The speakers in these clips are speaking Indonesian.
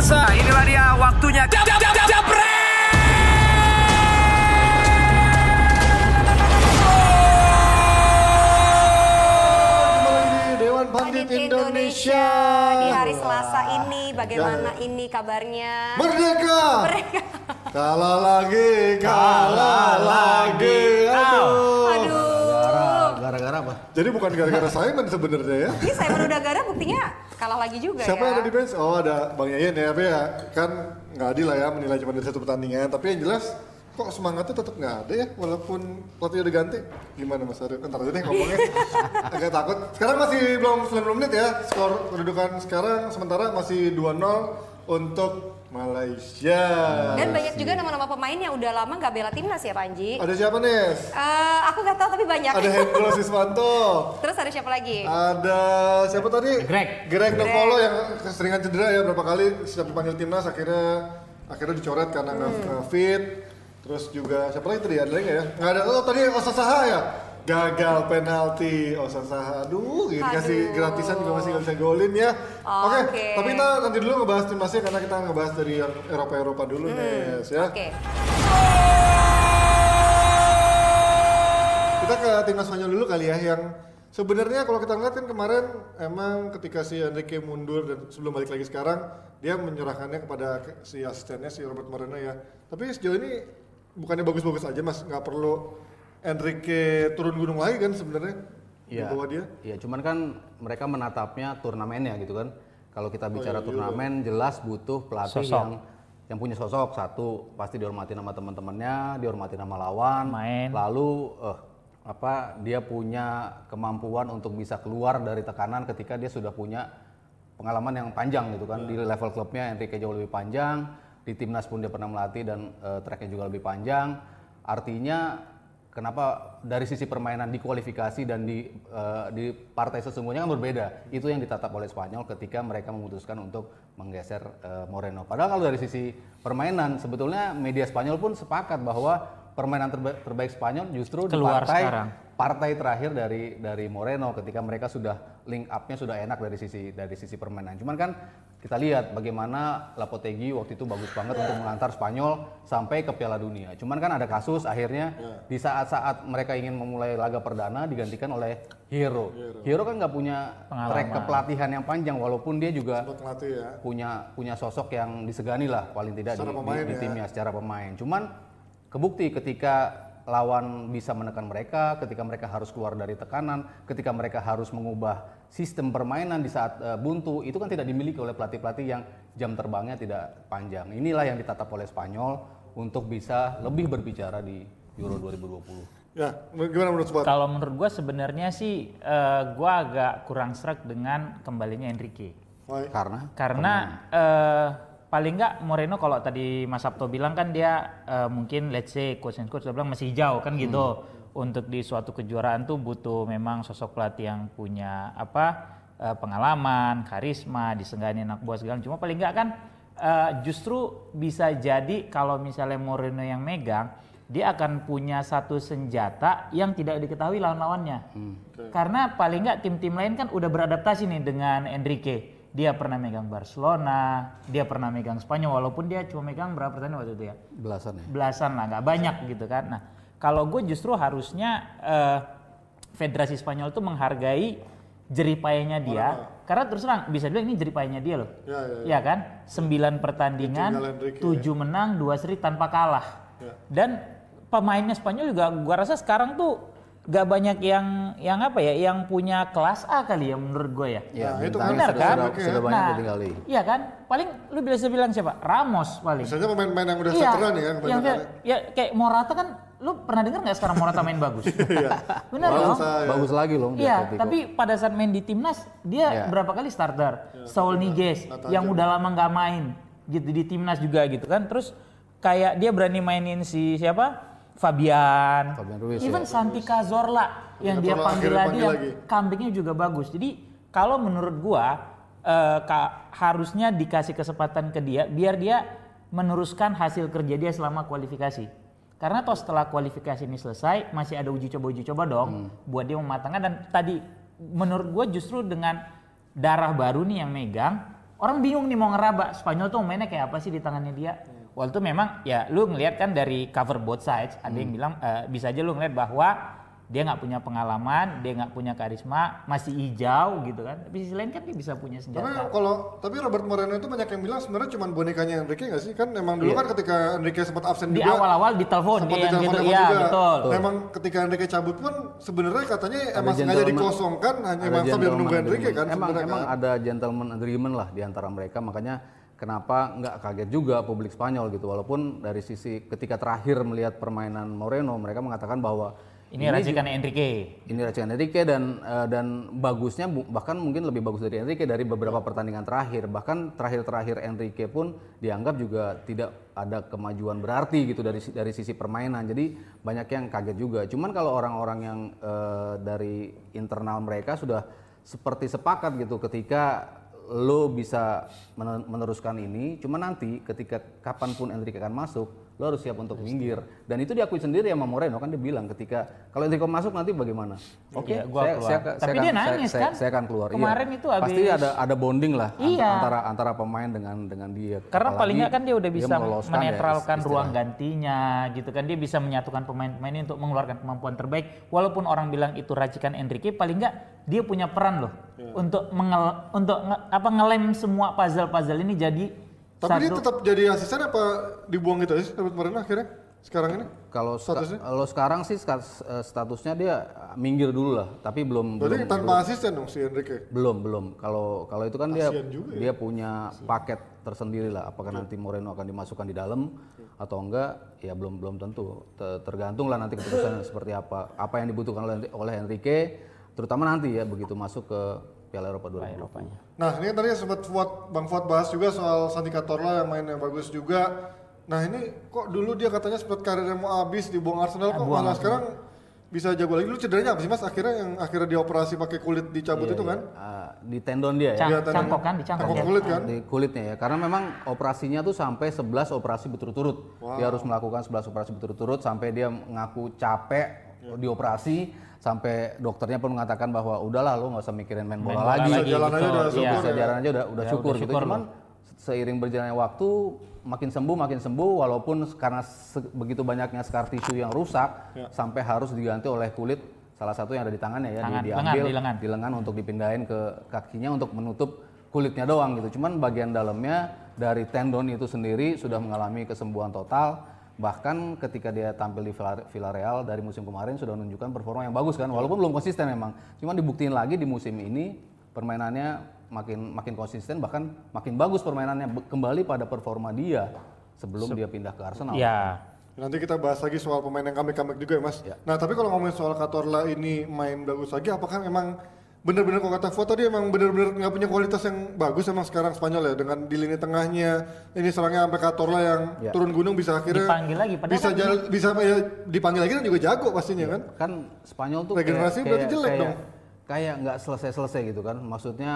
pemirsa. Inilah dia waktunya. Jab, jab, jab, jab, Dewan Pandit Indonesia. di hari Selasa ini bagaimana ini kabarnya? Merdeka. Kalah lagi, kalah lagi. Aduh. Aduh. Gara-gara apa? Jadi bukan gara-gara Simon sebenarnya ya. Ini saya baru gara buktinya kalah lagi juga Siapa ya. yang ada di bench? Oh ada Bang Yayan ya, tapi ya kan nggak adil lah ya menilai cuma dari satu pertandingan. Tapi yang jelas kok semangatnya tetap nggak ada ya, walaupun pelatih udah ganti. Gimana Mas Arif? Ntar aja deh ngomongnya. Agak takut. Sekarang masih belum 90 menit ya, skor kedudukan sekarang sementara masih 2-0 untuk Malaysia. Dan banyak juga nama-nama pemain yang udah lama nggak bela timnas ya Panji. Ada siapa nih? Eh, aku nggak tahu tapi banyak. Ada Hendro Siswanto. Terus ada siapa lagi? Ada siapa tadi? Greg. Greg Nokolo yang keseringan cedera ya berapa kali setiap dipanggil timnas akhirnya akhirnya dicoret karena nggak nggak fit. Terus juga siapa lagi tadi? Ada lagi nggak ya? Nggak ada. Oh tadi Osasaha ya? Gagal penalti Osasaha. Aduh, gitu kasih gratisan juga masih nggak bisa golin ya. Oke, Oke. tapi kita nanti dulu ngebahas timnasnya karena kita ngebahas dari yang Eropa-Eropa dulu nih, ya. Oke. Kita ke timnas Spanyol dulu kali ya yang sebenarnya kalau kita kan kemarin emang ketika si Enrique mundur dan sebelum balik lagi sekarang dia menyerahkannya kepada ke- si asistennya si Robert Moreno ya. Tapi sejauh ini bukannya bagus-bagus aja mas, nggak perlu Enrique turun gunung lagi kan sebenarnya di Iya. bawah dia. Iya, cuman kan mereka menatapnya turnamennya gitu kan. Kalau kita bicara turnamen jelas butuh pelatih Sosok. yang yang punya sosok satu pasti dihormati nama teman-temannya, dihormati nama lawan, Main. lalu eh, apa dia punya kemampuan untuk bisa keluar dari tekanan ketika dia sudah punya pengalaman yang panjang gitu kan di level klubnya Enrique jauh lebih panjang di timnas pun dia pernah melatih dan eh, tracknya juga lebih panjang artinya kenapa dari sisi permainan di kualifikasi dan di eh, di partai sesungguhnya kan berbeda itu yang ditatap oleh Spanyol ketika mereka memutuskan untuk menggeser eh, Moreno padahal kalau dari sisi permainan sebetulnya media Spanyol pun sepakat bahwa permainan terbaik, terbaik Spanyol justru Keluar di partai sekarang. partai terakhir dari dari Moreno ketika mereka sudah link up-nya sudah enak dari sisi dari sisi permainan. Cuman kan kita lihat bagaimana Lapotegi waktu itu bagus banget untuk mengantar Spanyol sampai ke Piala Dunia. Cuman kan ada kasus akhirnya di saat-saat mereka ingin memulai laga perdana digantikan oleh Hero. Hero kan nggak punya track kepelatihan yang panjang walaupun dia juga ya. punya punya sosok yang disegani lah paling tidak di, Secara di- pemain di ya. timnya secara pemain. Cuman kebukti ketika lawan bisa menekan mereka, ketika mereka harus keluar dari tekanan, ketika mereka harus mengubah sistem permainan di saat eh, buntu, itu kan tidak dimiliki oleh pelatih-pelatih yang jam terbangnya tidak panjang. Inilah yang ditatap oleh Spanyol untuk bisa lebih berbicara di Euro 2020. Ya, gimana menurut Sobat? Kalau menurut gue sebenarnya sih eh, gue agak kurang serak dengan kembalinya Enrique. Why? Karena Karena eh, paling nggak Moreno kalau tadi Mas Sabto bilang kan dia eh, mungkin let's say coach and coach bilang masih jauh kan gitu. Untuk di suatu kejuaraan tuh butuh memang sosok pelatih yang punya apa eh, pengalaman, karisma, disegani anak buah segala. Cuma paling nggak kan eh, justru bisa jadi kalau misalnya Moreno yang megang dia akan punya satu senjata yang tidak diketahui lawan-lawannya. Karena paling nggak tim-tim lain kan udah beradaptasi nih dengan Enrique. Dia pernah megang Barcelona, dia pernah megang Spanyol walaupun dia cuma megang berapa pertandingan waktu itu ya? belasan ya. Belasan lah, nggak banyak gitu kan. Nah, kalau gue justru harusnya eh, Federasi Spanyol tuh menghargai jeripayanya dia. Karena terus terang bisa bilang ini jeripayanya dia loh. Ya, ya, Ya kan? 9 pertandingan, Ditinggal Enrique, 7 menang, 2 seri tanpa kalah. Ya. Dan pemainnya Spanyol juga gua rasa sekarang tuh gak banyak yang yang apa ya, yang punya kelas A kali ya menurut gue ya. Ya, Nah, itu Benar sudah, kan? sudah, sudah banyak Nah, ditinggali. Iya kan? Paling lu bisa bilang siapa? Ramos paling. Misalnya pemain-pemain yang udah Iya, veteran ya yang kebanyakan. kayak, ya kayak Morata kan, lu pernah dengar nggak sekarang Morata main bagus? Iya. Benar Bagus, dong? ya. Bagus lagi loh Iya, tapi pada saat main di timnas dia Iya. berapa kali starter? Saul Niguez yang aja. udah lama nggak main gitu di timnas juga gitu kan. Terus kayak dia berani mainin si siapa? Fabian. Fabian Ruiz, Even ya. Santi Cazorla yang dia panggil lagi panggil yang lagi. comebacknya juga bagus. Jadi kalau menurut gua eh, ka- harusnya dikasih kesempatan ke dia biar dia meneruskan hasil kerja dia selama kualifikasi. Karena toh setelah kualifikasi ini selesai masih ada uji coba uji coba dong buat dia mematangkan dan tadi menurut gue justru dengan darah baru nih yang megang orang bingung nih mau ngeraba Spanyol tuh mainnya kayak apa sih di tangannya dia. Waktu itu memang ya lu ngelihat kan dari cover both sides ada yang bilang eh, bisa aja lu ngelihat bahwa dia nggak punya pengalaman, dia nggak punya karisma, masih hijau gitu kan. Tapi sisi lain kan dia bisa punya Tapi senjata. kalau tapi Robert Moreno itu banyak yang bilang sebenarnya cuma bonekanya Enrique nggak sih? Kan emang dulu kan ketika Enrique sempat absen Di juga. awal-awal ditelepon sempat dia gitu, iya juga. betul. Memang ketika Enrique cabut pun sebenarnya katanya emang sengaja dikosongkan hanya emang sambil menunggu Enrique kan emang sebenarnya emang kan. ada gentleman agreement lah di antara mereka makanya kenapa nggak kaget juga publik Spanyol gitu? Walaupun dari sisi ketika terakhir melihat permainan Moreno mereka mengatakan bahwa Ini racikan Enrique. ini racikan Enrique dan eh, dan bagusnya bahkan mungkin lebih bagus dari Enrique dari beberapa pertandingan terakhir. Bahkan terakhir-terakhir Enrique pun dianggap juga tidak ada kemajuan berarti gitu dari dari sisi permainan. Jadi banyak yang kaget juga. Cuman kalau orang-orang yang eh, dari internal mereka sudah seperti sepakat gitu ketika lo bisa men- meneruskan ini. Cuma nanti ketika kapan pun Enrique akan masuk lo harus siap untuk minggir dan itu diakui sendiri sama Moreno kan dia bilang ketika kalau Enrique masuk nanti bagaimana oke Iya, gua keluar. saya, Tapi akan- dia nangis, saya, kan? saya akan keluar Kemarin iya. itu pasti habis- ada ada bonding lah Iya. antara antara pemain dengan dengan dia Karena Apalagi paling nggak kan dia udah bisa meloloskan ya, menetralkan ist- ruang gantinya gitu kan dia bisa menyatukan pemain-pemain ini untuk mengeluarkan kemampuan terbaik walaupun orang bilang itu racikan Enrique paling nggak dia punya peran loh Iya. untuk mengel, untuk nge- apa ngelem semua puzzle-puzzle ini jadi Tapi dia satu tetap jadi asisten apa dibuang gitu sih Moreno akhirnya sekarang ini? kalau Statusnya? kalau sekarang sih eh, statusnya dia minggir dulu lah tapi belum Berarti belum tanpa asisten dong si Enrique. belum belum kalau kalau itu kan dia Kasian juga ya. dia punya paket tersendiri lah apakah nanti Moreno akan dimasukkan di dalam atau enggak ya belum belum tentu Te- tergantung lah nanti keputusan seperti apa apa yang dibutuhkan oleh oleh Enrique terutama nanti ya begitu masuk ke Piala Eropa 2020 Nah ini tadi sempat Fuad, Bang Fuad bahas juga soal Santi Cazorla yang mainnya bagus juga. Nah ini kok dulu dia katanya sempat karirnya mau habis dibuang Arsenal kok malah sekarang bisa jago lagi. Dulu cederanya apa sih mas? Akhirnya yang akhirnya dioperasi pakai kulit dicabut itu kan? Ah, di tendon dia ya Cang- Iya, cangkok kan dicangkok Cangkok ya kulit kan? di kulitnya ya karena memang operasinya tuh sampai 11 operasi berturut-turut dia harus melakukan 11 operasi berturut-turut sampai dia mengaku capek Ya. dioperasi sampai dokternya pun mengatakan bahwa udahlah lo nggak usah mikirin main bola, Main bola lagi Bisa jalan aja betul. udah Iya. syukur ya. jalan aja udah udah Ya, syukur udah gitu syukur cuman seiring berjalannya waktu makin sembuh makin sembuh walaupun karena se- begitu banyaknya scar tissue yang rusak Ya. sampai harus diganti oleh kulit salah satu yang ada di tangannya ya Tangan, di, lengan, diambil di lengan. di lengan untuk dipindahin ke kakinya untuk menutup kulitnya doang gitu. Cuman bagian dalamnya dari tendon itu sendiri sudah mengalami kesembuhan total. Bahkan ketika dia tampil di Villar- Villarreal dari musim kemarin sudah menunjukkan performa yang bagus kan. Walaupun belum konsisten memang. Cuman dibuktiin lagi di musim ini permainannya makin makin konsisten bahkan makin bagus permainannya kembali pada performa dia sebelum dia pindah ke Arsenal. ya Nanti kita bahas lagi soal pemain yang comeback juga ya mas. Nah tapi kalau ngomongin soal Cazorla ini main bagus lagi, apakah emang bener-bener kalau kata Fuad tadi emang bener-bener nggak punya kualitas yang bagus emang sekarang Spanyol ya dengan di lini tengahnya ini serangnya sampai Cazorla yang Ya. turun gunung bisa akhirnya Dipanggil lagi, bisa kan jal- bisa ya, dipanggil lagi dan juga jago pastinya kan. kan Spanyol tuh Regenerasi kayak, berarti jelek kayak, dong. kayak nggak selesai-selesai gitu kan maksudnya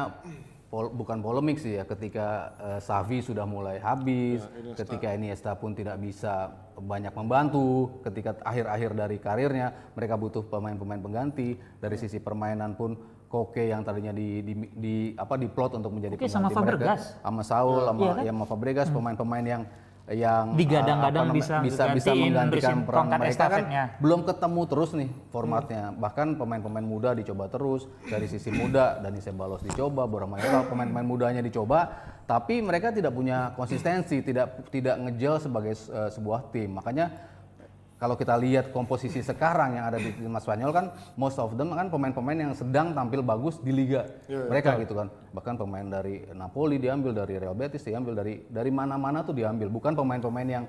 pol- bukan polemik sih ya ketika eh, Xavi sudah mulai habis ketika Iniesta pun tidak bisa banyak membantu ketika akhir-akhir dari karirnya mereka butuh pemain-pemain pengganti dari sisi permainan pun Koke yang tadinya di, di, di apa diplot untuk menjadi Koke sama Fabregas. sama Saul sama Iya kan? ya sama Fabregas pemain-pemain yang yang Digadang-gadang eh, apa bisa bisa bisa menggantikan peran mereka kan belum ketemu terus nih formatnya. Bahkan pemain-pemain muda dicoba terus dari sisi muda Dani Ceballos dicoba, Bora Mayoral pemain-pemain mudanya dicoba, tapi mereka tidak punya konsistensi, tidak tidak ngejel sebagai eh, sebuah tim. Makanya kalau kita lihat komposisi sekarang yang ada di timnas Spanyol kan most of them kan pemain-pemain yang sedang tampil bagus di liga. Mereka gitu kan. Bahkan pemain dari Napoli diambil dari Real Betis diambil dari dari mana-mana tuh diambil. Bukan pemain-pemain yang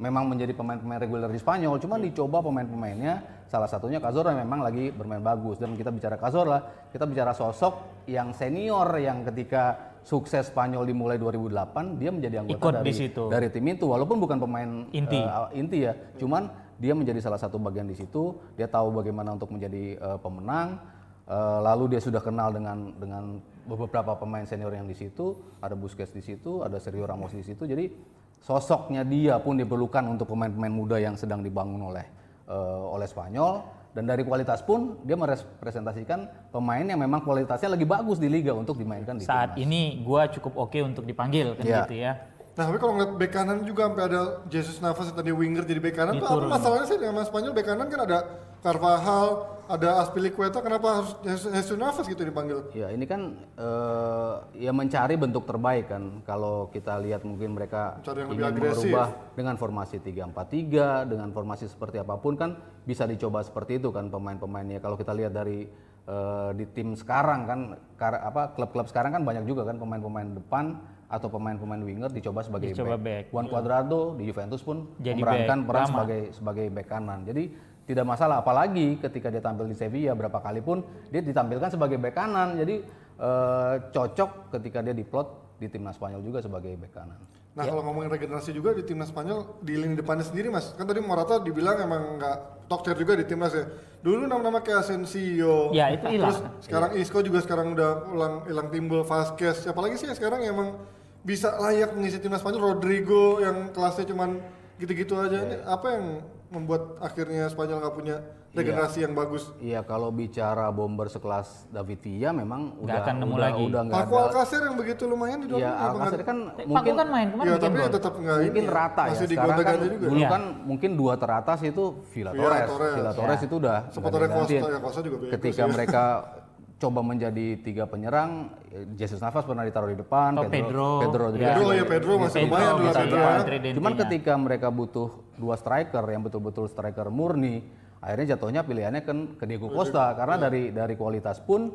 memang menjadi pemain-pemain reguler di Spanyol cuman dicoba pemain-pemainnya. Salah satunya Cazorla yang memang lagi bermain bagus. Dan kita bicara Cazorla kita bicara sosok yang senior yang ketika sukses Spanyol dimulai 2008 dia menjadi anggota Ikut dari di situ. dari tim itu walaupun bukan pemain Inti. eh, inti ya. Cuman dia menjadi salah satu bagian di situ. Dia tahu bagaimana untuk menjadi eh, pemenang. Eh, lalu dia sudah kenal dengan dengan beberapa pemain senior yang di situ. Ada Busquets di situ ada Sergio Ramos di situ. Jadi sosoknya dia pun diperlukan untuk pemain-pemain muda yang sedang dibangun oleh eh, oleh Spanyol dan dari kualitas pun dia merepresentasikan pemain yang memang kualitasnya lagi bagus di liga untuk dimainkan di Saat timnas. ini gua cukup oke untuk dipanggil kan Iya. gitu ya. Nah, tapi kalau ngeliat bek kanan juga sampai ada Jesus Navas yang tadi winger jadi bek kanan, apa masalahnya sih dengan Spanyol bek kanan kan ada Carvajal, ada Aspilicueta, kenapa harus Jesus Navas gitu dipanggil? Ya ini kan eh, ya mencari bentuk terbaik kan. Kalau kita lihat mungkin mereka Mencari yang ingin lebih agresif. merubah dengan formasi 3-4-3, dengan formasi seperti apa pun kan bisa dicoba seperti itu kan pemain-pemainnya. Kalau kita lihat dari eh, di tim sekarang kan kar- apa klub-klub sekarang kan banyak juga kan pemain-pemain depan atau pemain-pemain winger dicoba sebagai Dicoba back. back. Juan Cuadrado di Juventus pun Jadi memerankan back, peran lama. sebagai sebagai back kanan. Jadi tidak masalah apalagi ketika dia tampil di Sevilla berapa kali pun dia ditampilkan sebagai back kanan. Jadi eh, cocok ketika dia diplot di timnas Spanyol juga sebagai back kanan. Nah, kalau ngomongin regenerasi juga di timnas Spanyol di lini depannya sendiri, Mas. Kan tadi Morata dibilang emang nggak top tier juga di timnas ya. Dulu nama-nama kayak Asensio. Ya, itu hilang. Terus sekarang Isco juga sekarang udah ulang hilang timbul Vasquez. Siapa lagi sih yang sekarang emang bisa layak mengisi timnas Spanyol? Rodrigo yang kelasnya cuman gitu-gitu aja. Ini apa yang membuat akhirnya Spanyol nggak punya regenerasi yang bagus? Iya kalau bicara bomber sekelas David Villa memang Nggak udah akan nemu udah, lagi. udah nggak Paku ada. Alcacer yang begitu lumayan di Iya Dortmund, apa Alcacer kan Paku mungkin kan main kemarin Ya, tapi gol. tetap nggak ini. mungkin ya. rata ya. Masih Sekarang kan digonta-ganti juga. dulu Iya. kan mungkin dua teratas itu Villa Villa Torres. Torres. Villa Torres Ya. itu udah digantiin. Costa, ya Costa juga Ketika ya. mereka coba menjadi tiga penyerang, Jesus Navas pernah ditaruh di depan, Atau Pedro, Pedro, ya. Rodriguez. Pedro, ya Pedro masih lumayan dulu bisa Pedro di ya. Cuman ketika mereka butuh dua striker yang betul-betul striker murni, akhirnya jatuhnya pilihannya kan ke Diego Costa karena dari dari kualitas pun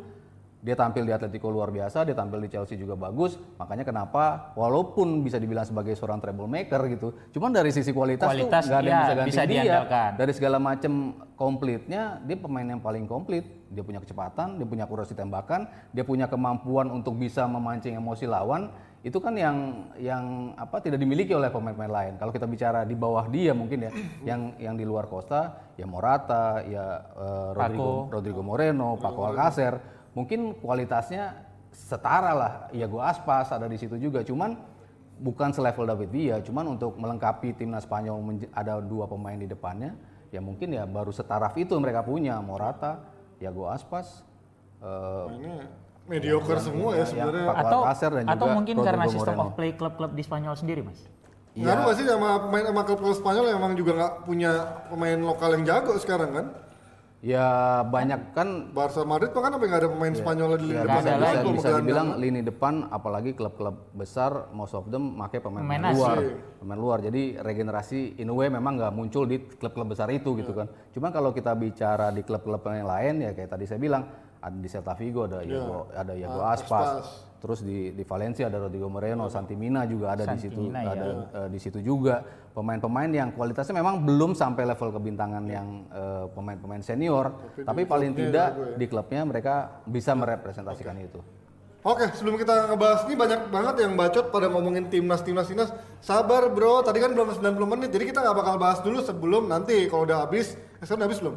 dia tampil di Atletico luar biasa, dia tampil di Chelsea juga bagus. Makanya kenapa walaupun bisa dibilang sebagai seorang treble maker gitu, cuman dari sisi kualitas, Kualitas, tuh nggak ada yang ya, bisa ganti bisa dia. diandalkan. Dari segala macam komplitnya, dia pemain yang paling komplit. Dia punya kecepatan, dia punya akurasi tembakan, dia punya kemampuan untuk bisa memancing emosi lawan. Itu kan yang yang apa tidak dimiliki oleh pemain-pemain lain. Kalau kita bicara di bawah dia mungkin ya, yang yang di luar Costa, ya Morata, ya eh, Rodrigo, Rodrigo Moreno, Paco Alcacer, mungkin kualitasnya setara lah. Ya gue Aspas ada di situ juga. Cuman bukan selevel David Villa, cuman untuk melengkapi timnas Spanyol ada dua pemain di depannya, ya mungkin ya baru setaraf itu mereka punya Morata, Yago Aspas, eh, Ini mediocre semua ya sebenarnya. Paco atau dan atau juga mungkin Rodrigo karena sistem Moreno. of play klub-klub di Spanyol sendiri, Mas. Ngaruh nggak sih sama pemain sama klub-klub Spanyol yang emang juga nggak punya pemain lokal yang jago sekarang kan? Ya banyak kan Barca Madrid kan sampai nggak ada pemain Spanyol di lini ya, depan bisa, yang bisa, bisa dibilang lini depan apalagi klub-klub besar most of them pakai pemain, Pemain luar. asing. pemain luar. Jadi regenerasi in a way memang nggak muncul di klub-klub besar itu gitu kan. Cuman kalau kita bicara di klub-klub yang lain ya kayak tadi saya bilang ada di Celta Vigo ada Iago ada Iago Ah, Aspas, Aspas. terus di di Valencia ada Rodrigo Moreno Santimina juga ada di situ Santimina, ya. ada eh, di situ juga. Pemain-pemain yang kualitasnya memang belum sampai level kebintangan yang eh, pemain-pemain senior. Tapi, paling tidak di klubnya mereka bisa merepresentasikan itu. Oke, sebelum kita ngebahas ini banyak banget yang bacot pada ngomongin timnas, timnas, timnas. Sabar bro, tadi kan belum 90 menit, jadi kita nggak bakal bahas dulu sebelum nanti. Kalau udah habis. Eh, sekarang udah habis belum?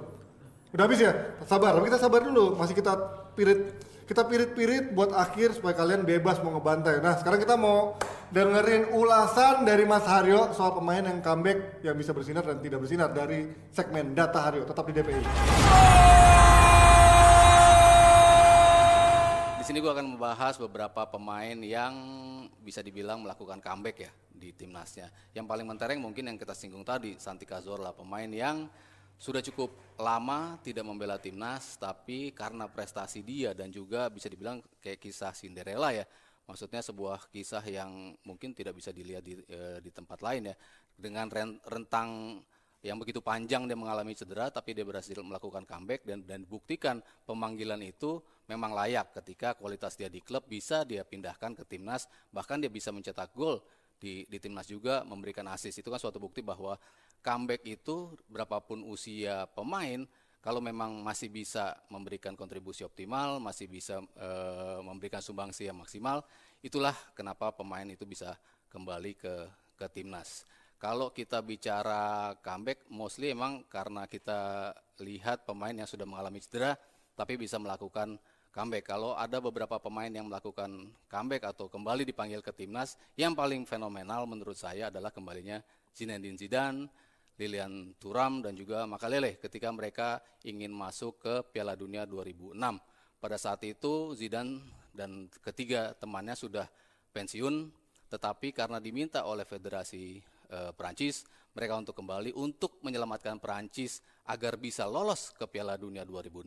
Udah habis ya? Sabar, tapi kita sabar dulu. Masih kita pirit, kita pirit-pirit buat akhir supaya kalian bebas mau ngebantai. Nah, sekarang kita mau dengerin ulasan dari Mas Haryo soal pemain yang comeback yang bisa bersinar dan tidak bersinar dari segmen Data Haryo. Tetap di DPI. Di sini gue akan membahas beberapa pemain yang bisa dibilang melakukan comeback ya di timnasnya. Yang paling mentereng mungkin yang kita singgung tadi, Santi Cazorla, pemain yang sudah cukup lama tidak membela timnas, tapi karena prestasi dia dan juga bisa dibilang kayak kisah Cinderella ya. Maksudnya sebuah kisah yang mungkin tidak bisa dilihat di, eh, di tempat lain ya. Dengan ren- rentang yang begitu panjang dia mengalami cedera tapi dia berhasil melakukan comeback dan dan buktikan pemanggilan itu memang layak ketika kualitas dia di klub bisa dia pindahkan ke timnas bahkan dia bisa mencetak gol di di timnas juga memberikan assist itu kan suatu bukti bahwa comeback itu berapapun usia pemain kalau memang masih bisa memberikan kontribusi optimal masih bisa eh, memberikan sumbangsi yang maksimal itulah kenapa pemain itu bisa kembali ke ke timnas kalau kita bicara comeback, mostly emang karena kita lihat pemain yang sudah mengalami cedera, tapi bisa melakukan comeback. Kalau ada beberapa pemain yang melakukan comeback atau kembali dipanggil ke timnas, yang paling fenomenal menurut saya adalah kembalinya Zinedine Zidane, Lilian Thuram dan juga Makalele ketika mereka ingin masuk ke Piala Dunia 2006. Pada saat itu Zidane dan ketiga temannya sudah pensiun, tetapi karena diminta oleh Federasi eh, Perancis mereka untuk kembali untuk menyelamatkan Perancis agar bisa lolos ke Piala Dunia 2006,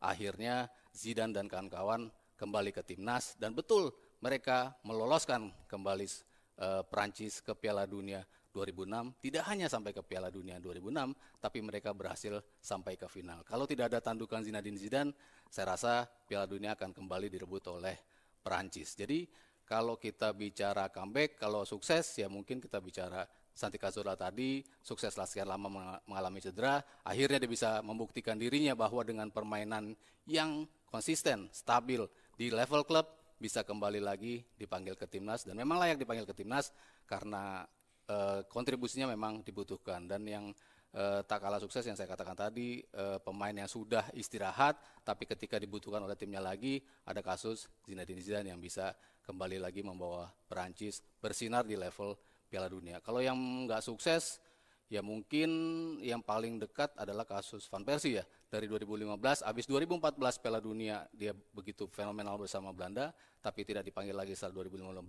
akhirnya Zidane dan kawan-kawan kembali ke timnas dan betul mereka meloloskan kembali eh, Perancis ke Piala Dunia 2006 tidak hanya sampai ke Piala Dunia 2006 tapi mereka berhasil sampai ke final. Kalau tidak ada tandukan Zinedine Zidane, saya rasa Piala Dunia akan kembali direbut oleh Perancis. Jadi kalau kita bicara comeback, kalau sukses ya mungkin kita bicara Santi Cazorla tadi sukseslah sekian lama menga- mengalami cedera, akhirnya dia bisa membuktikan dirinya bahwa dengan permainan yang konsisten, stabil di level klub bisa kembali lagi dipanggil ke timnas dan memang layak dipanggil ke timnas karena eh, kontribusinya memang dibutuhkan dan yang eh, tak kalah sukses yang saya katakan tadi eh, pemain yang sudah istirahat tapi ketika dibutuhkan oleh timnya lagi ada kasus Zinedine Zidane yang bisa kembali lagi membawa Perancis bersinar di level Piala Dunia. Kalau yang nggak sukses ya mungkin yang paling dekat adalah kasus Van Persie ya dari 2015 habis 2014 Piala Dunia dia begitu fenomenal bersama Belanda tapi tidak dipanggil lagi setelah 2015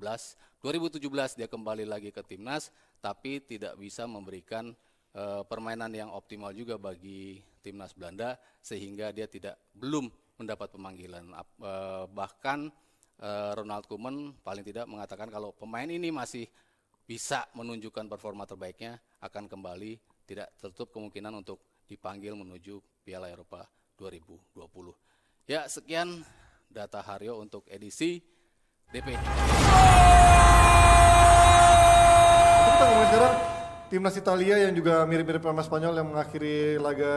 2017 dia kembali lagi ke timnas tapi tidak bisa memberikan eh, permainan yang optimal juga bagi timnas Belanda sehingga dia tidak belum mendapat pemanggilan eh, bahkan eh, Ronald Koeman paling tidak mengatakan kalau pemain ini masih bisa menunjukkan performa terbaiknya akan kembali tidak tertutup kemungkinan untuk dipanggil menuju Piala Eropa 2020. Ya, sekian data Haryo untuk edisi DP. Tapi kita ngomongin sekarang timnas Italia yang juga mirip-mirip sama Spanyol yang mengakhiri laga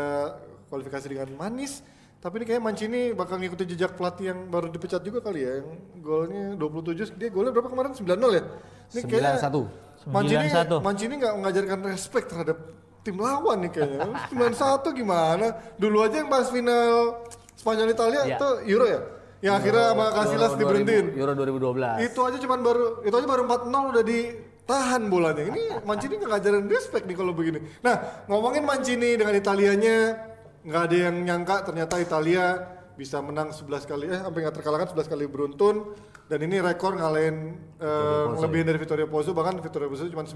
kualifikasi dengan manis. Tapi ini kayak Mancini bakal ngikutin jejak pelatih yang baru dipecat juga kali ya. Yang golnya 27, dia golnya berapa kemarin? 9-0 ya? Ini kayaknya 9-1. Mancini, 9-1. Mancini nggak mengajarkan respect terhadap tim lawan nih kayaknya. 9-1 gimana? Dulu aja yang pas final Spanyol Italia itu Euro ya? Yang akhirnya sama Casillas diberhentiin. 2000 Euro 2012. Itu aja cuman baru itu aja baru 4-0 udah ditahan bolanya. Ini Mancini nggak ngajarin respect nih kalau begini. Nah, ngomongin Mancini dengan Italianya nggak ada yang nyangka ternyata Italia bisa menang 11 kali eh sampai nggak terkalahkan 11 kali beruntun dan ini rekor ngalahin eh, lebihin dari Vittorio Pozzo bahkan Vittorio Pozzo cuma 9.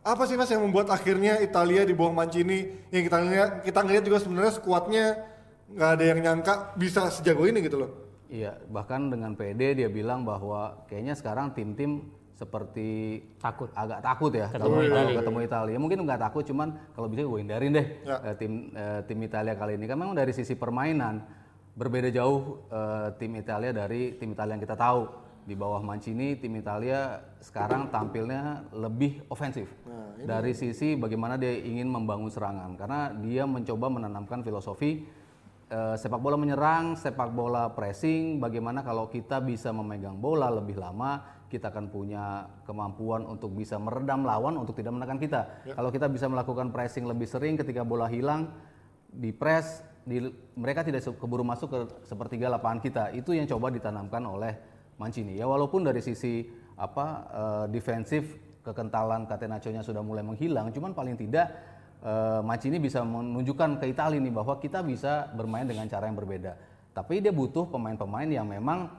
Apa sih Mas yang membuat akhirnya Italia di bawah Mancini yang kita lihat kita ngeliat juga sebenarnya skuadnya nggak ada yang nyangka bisa sejago ini gitu loh. Iya, bahkan dengan PD dia bilang bahwa kayaknya sekarang tim-tim seperti Takut. agak takut ya Ketemu kalau Italia. ketemu Italia. Mungkin nggak takut, cuman kalau bisa gue hindarin deh Ya. eh, tim eh, tim Italia kali ini. Kan memang dari sisi permainan berbeda jauh eh, tim Italia dari tim Italia yang kita tahu. Di bawah Mancini, tim Italia sekarang tampilnya lebih ofensif. dari sisi bagaimana dia ingin membangun serangan, karena dia mencoba menanamkan filosofi eh, sepak bola menyerang, sepak bola pressing, bagaimana kalau kita bisa memegang bola lebih lama, kita akan punya kemampuan untuk bisa meredam lawan untuk tidak menekan kita. Kalau kita bisa melakukan pressing lebih sering ketika bola hilang, di press, di, mereka tidak keburu masuk ke sepertiga lapangan kita. Itu yang coba ditanamkan oleh Mancini. Ya walaupun dari sisi apa eh, defensif kekentalan Catenaccio-nya sudah mulai menghilang, cuman paling tidak eh, Mancini bisa menunjukkan ke Italia nih bahwa kita bisa bermain dengan cara yang berbeda. Tapi dia butuh pemain-pemain yang memang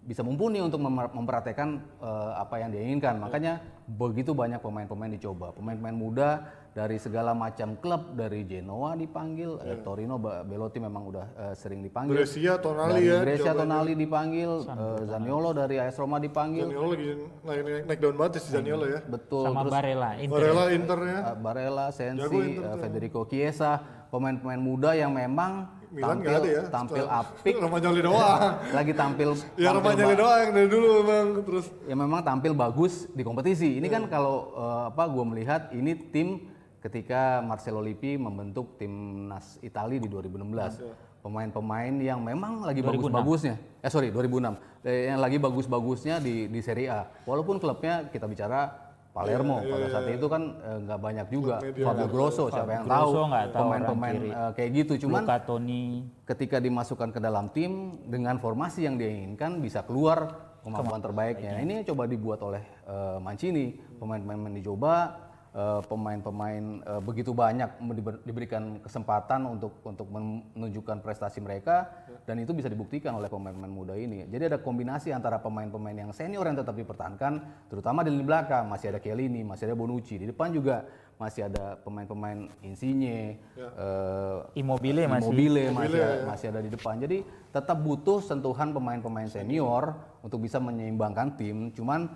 bisa mumpuni untuk memperhatikan eh, apa yang dia inginkan. Makanya begitu banyak pemain-pemain dicoba. Pemain-pemain muda dari segala macam klub, dari Genoa dipanggil, eh, Torino, Ba- Belotti memang udah eh, sering dipanggil. Brescia, Tonali dari ya, Brescia, Tonali dipanggil, eh, Zaniolo dari AS Roma dipanggil. Zaniolo lagi naik, naik, naik daun banget si Zaniolo ya. Betul. sama Terus Barella Inter. Barella Internya. eh, Barella, Jago Sensi, Inter eh, tuh. Federico Chiesa, pemain-pemain muda yang memang Milan tampil ada ya. tampil Setelah- apik, Romagnoli doang. lagi tampil ya tampil Romagnoli doang yang dari dulu emang terus. ya memang tampil bagus di kompetisi. Ini Iya. kan kalau eh, apa gue melihat ini tim ketika Marcelo Lippi membentuk timnas Italia di 2016. Iya. Pemain-pemain yang memang lagi bagus-bagusnya. Eh sorry 2006. Eh, yang lagi bagus-bagusnya di di Serie A. Walaupun klubnya kita bicara Palermo Iya, pada saat itu kan eh, nggak banyak juga. Media Fabio Grosso siapa yang tahu. Grosso tahu Pemain-pemain eh, kayak gitu. Cuman Luca Toni ketika dimasukkan ke dalam tim dengan formasi yang dia inginkan bisa keluar kemampuan terbaiknya. Ini coba dibuat oleh eh, Mancini, pemain-pemain dicoba eh, pemain-pemain eh, begitu banyak diber- diberikan kesempatan untuk untuk menunjukkan prestasi mereka dan itu bisa dibuktikan oleh pemain-pemain muda ini. Jadi ada kombinasi antara pemain-pemain yang senior yang tetap dipertahankan, terutama di lini belakang masih ada Chiellini, masih ada Bonucci, di depan juga masih ada pemain-pemain Insigne, eh, Immobile masih. Immobile masih ada, masih ada di depan. Jadi tetap butuh sentuhan pemain-pemain senior untuk bisa menyeimbangkan tim. Cuman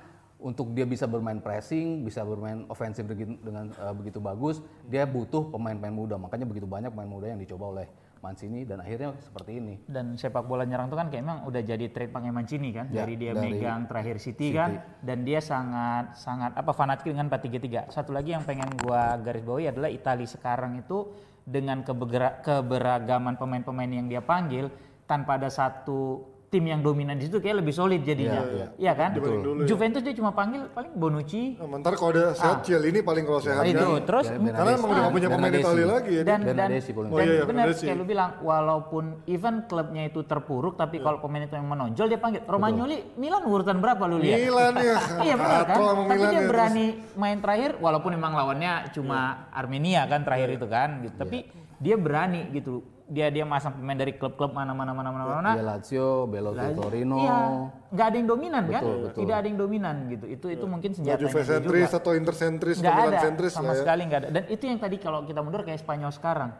untuk dia bisa bermain pressing, bisa bermain ofensif begitu- dengan eh, begitu bagus, dia butuh pemain-pemain muda. Makanya begitu banyak pemain muda yang dicoba oleh Mancini dan akhirnya seperti ini. Dan sepak bola nyerang itu kan kayak emang udah jadi trademarknya Mancini kan Ya, dari dia dari megang terakhir City, kan dan dia sangat sangat apa fanatik dengan 4-3-3. Satu lagi yang pengen gua garis bawahi adalah Italia sekarang itu dengan keberagaman pemain-pemain yang dia panggil tanpa ada satu tim yang dominan di situ kayak lebih solid jadinya. Iya kan? Juventus dia cuma panggil paling Bonucci. Nah, Bentar kalau ada sehat Ciel ini paling kalau sehat itu kan. terus Ya, Karena emang udah punya pemain. Italia lagi ya. dan dan, paling Oh dan iya, iya, benar kayak lu bilang walaupun even klubnya itu terpuruk tapi kalau pemain itu yang menonjol dia panggil. Romagnoli Milan urutan berapa lu lihat? Milan ya. iya benar kan? tapi Milan dia ya, berani main terakhir walaupun memang lawannya cuma Armenia kan terakhir itu kan gitu. Tapi dia berani gitu dia dia masang pemain dari klub-klub mana mana mana mana mana Dia Lazio, Belotti Torino. Iya, nggak ada yang dominan kan? Betul, betul. Tidak ada yang dominan gitu. Itu itu mungkin senjatanya Juve sentris juga. atau Inter sentris Milan ada sentris sama ya. sekali nggak ada. Dan itu yang tadi kalau kita mundur kayak Spanyol sekarang.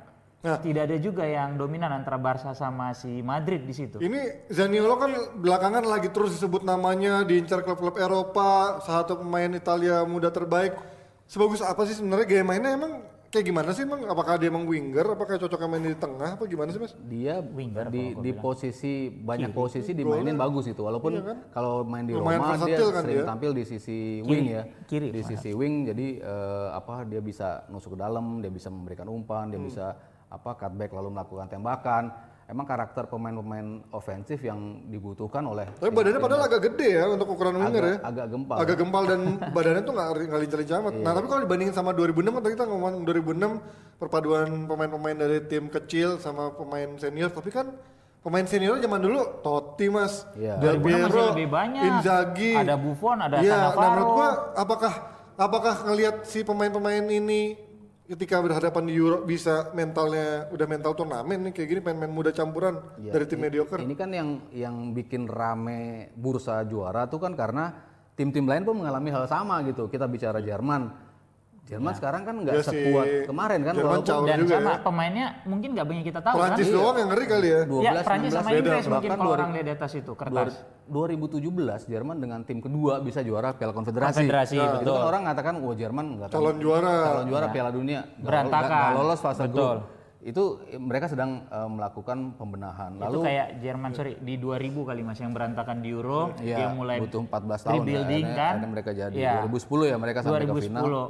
Nah. Tidak ada juga yang dominan antara Barca sama si Madrid di situ. Ini Zaniolo kan belakangan lagi terus disebut namanya diincar klub-klub Eropa, salah satu pemain Italia muda terbaik. Sebagus apa sih sebenarnya gaya mainnya emang kayak gimana sih emang? Apakah dia emang winger? Apakah cocoknya main di tengah? Apa gimana sih mas? dia Winger di di posisi banyak posisi dimainin bagus itu walaupun kalau main di Lumayan Roma dia kan sering dia. tampil di sisi wing ya kiri di sisi wing jadi eh, apa dia bisa nusuk ke dalam dia bisa memberikan umpan dia bisa apa cutback lalu melakukan tembakan emang karakter pemain-pemain ofensif yang dibutuhkan oleh Tapi badannya padahal agak gede ya untuk ukuran winger ya. agak gempal Agak gempal dan badannya tuh nggak nggak lincah-lincah amat. Nah tapi kalau dibandingin sama 2006 kan tadi kita ngomong 2006 perpaduan pemain-pemain dari tim kecil sama pemain senior. Tapi kan pemain senior zaman dulu Totti mas, Iya. Del 2006 masih Piero, lebih banyak. Inzaghi, Ada Buffon, ada Iya, nah Cannavaro. menurut gua apakah apakah ngelihat si pemain-pemain ini ketika berhadapan di Euro bisa mentalnya udah mental turnamen nih kayak gini pemain-pemain muda campuran Ya, dari tim i- mediocre. Ini kan yang yang bikin rame bursa juara tuh kan karena tim-tim lain pun mengalami hal sama gitu. Kita bicara Jerman. Jerman sekarang kan nggak Ya, si sekuat kemarin kan Jerman walaupun Dan juga sama ya. pemainnya mungkin nggak banyak kita tahu Prancis kan? doang yang ngeri kali ya. 12 ya, Prancis 19 sama beda. Inggris mungkin kalau 2000 orang lihat di atas itu kertas. 2017 Jerman dengan tim kedua bisa juara Piala Konfederasi. Konfederasi, Nah, betul. Itu kan orang mengatakan wah Jerman nggak akan- Calon juara. calon juara Piala Dunia Berantakan. nggak lolos fase Betul. grup. Itu mereka sedang eh, melakukan pembenahan. itu Lalu kayak Jerman sorry di 2000 kali mas yang berantakan di Euro Iya, dia mulai butuh 14 tahun ya, rebuilding akhirnya, kan akhirnya mereka jadi Iya. 2010 ya mereka sampai ke 2010 final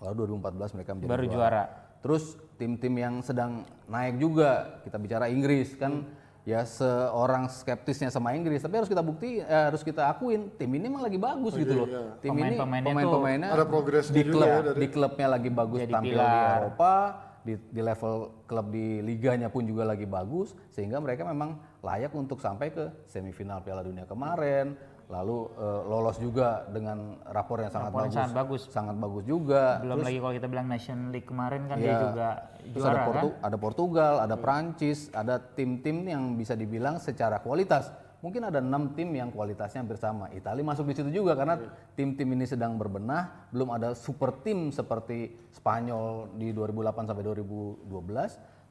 lalu 2014 mereka menjadi baru juara. terus tim-tim yang sedang naik juga kita bicara Inggris kan? Ya seorang skeptisnya sama Inggris tapi harus kita bukti eh, harus kita akuin tim ini emang lagi bagus gitu loh. tim ini Pemain-pemainnya Ada progresnya di juga klub ya dari- di klubnya lagi bagus Jadi tampil di pilar. Eropa di, di level klub di liganya pun juga lagi bagus sehingga mereka memang layak untuk sampai ke semifinal Piala Dunia kemarin lalu eh, lolos juga dengan rapor yang sangat Rapor bagus. sangat bagus. sangat bagus juga. Belum lagi kalau kita bilang Nation League kemarin kan dia Ya, juga terus juara ada, kan? Portu- ada Portugal, ada Prancis, ada tim-tim yang bisa dibilang secara kualitas. Mungkin ada enam tim yang kualitasnya hampir sama. Italia masuk di situ juga karena tim-tim ini sedang berbenah, belum ada super tim seperti Spanyol di 2008 sampai 2012,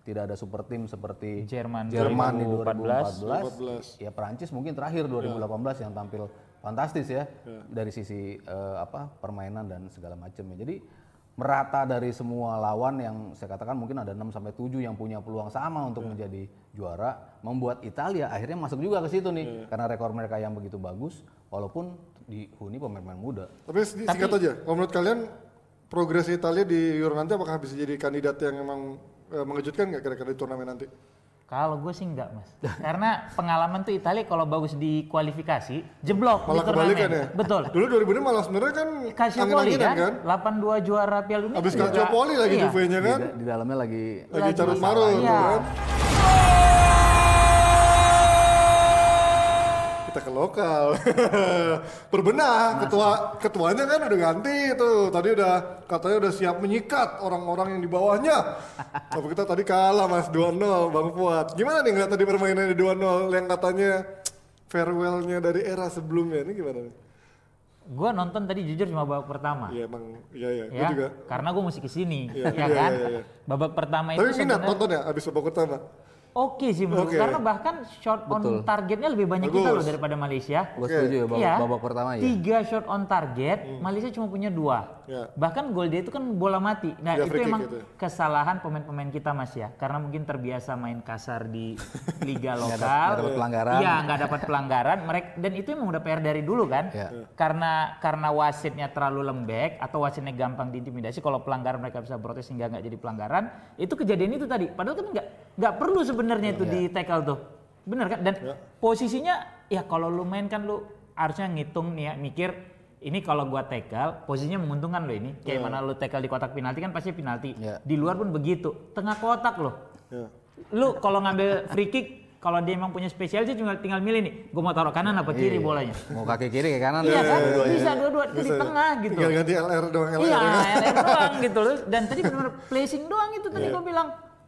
tidak ada super tim seperti Jerman Jerman di 2014. 2014. Ya Prancis mungkin terakhir 2018 yang tampil fantastis ya dari sisi eh, apa permainan dan segala macamnya. Jadi merata dari semua lawan yang saya katakan mungkin ada 6 sampai 7 yang punya peluang sama untuk menjadi juara, membuat Italia akhirnya masuk juga ke situ nih karena rekor mereka yang begitu bagus walaupun dihuni pemain-pemain muda. Tapi sedi- singkat aja, kalau menurut kalian progres Italia di Euro nanti apakah bisa jadi kandidat yang emang eh, mengejutkan nggak kira-kira di turnamen nanti? Kalau gue sih enggak mas, karena pengalaman tuh Italia kalau bagus di kualifikasi jeblok Malah di turnamen. kebalikan ya? Betul. Dulu 2006 malah sebenarnya kan Calciopoli kan, kan? 82 juara Piala Dunia. Abis juga. Calciopoli lagi Iya. Juve-nya Di, kan? di dalamnya lagi Lagi Lagi carut marut iya. kan? Kita tackle lokal. Berbenah, ketua ketuanya kan udah ganti tuh. Tadi udah katanya udah siap menyikat orang-orang yang di bawahnya. Tapi kita tadi kalah Mas 2-0 Bang Fuad. Gimana nih ngeliat tadi permainannya 2-0 yang katanya farewellnya dari era sebelumnya ini gimana nih? Gua nonton tadi jujur cuma babak pertama. Iya emang, iya iya, gue ya, juga. karena gue mesti ke sini, Iya, ya iya, kan? iya, iya. Babak pertama Tapi itu minat sebenarnya nonton ya abis babak pertama. Oke sih menurut Oke. karena bahkan shot on targetnya lebih banyak kita Bagus. loh daripada Malaysia. Gue Oke. setuju ya babak, Iya. babak pertama ya. Tiga shot on target, Malaysia cuma punya dua. Ya. Bahkan gol dia itu kan bola mati. Nah Ya, itu emang itu. kesalahan pemain-pemain kita mas ya, karena mungkin terbiasa main kasar di liga lokal. nggak dapat pelanggaran. Iya nggak dapat pelanggaran. Mereka dan itu emang udah PR dari dulu kan. Ya. Karena karena wasitnya terlalu lembek atau wasitnya gampang diintimidasi. Kalau pelanggaran mereka bisa protes hingga nggak jadi pelanggaran. Itu kejadian itu tadi. Padahal kan nggak nggak perlu sebenarnya itu di tackle tuh. Bener kan? Dan posisinya ya kalau lu main kan lu harusnya ngitung nih ya mikir ini kalau gua tackle posisinya menguntungkan lo ini. Kayak mana lu tackle di kotak penalti kan pasti penalti. Iya. di luar pun begitu. Tengah kotak loh Ya. lu kalau ngambil free kick kalau dia emang punya spesial sih cuma tinggal milih nih gue mau taruh kanan apa kiri bolanya? Mau kaki kiri ke kanan. iya kan? Bisa dua-dua di tengah gitu. Tinggal ganti LR doang LR. iya? LR doang gitu. Loh dan tadi benar placing doang itu tadi gue bilang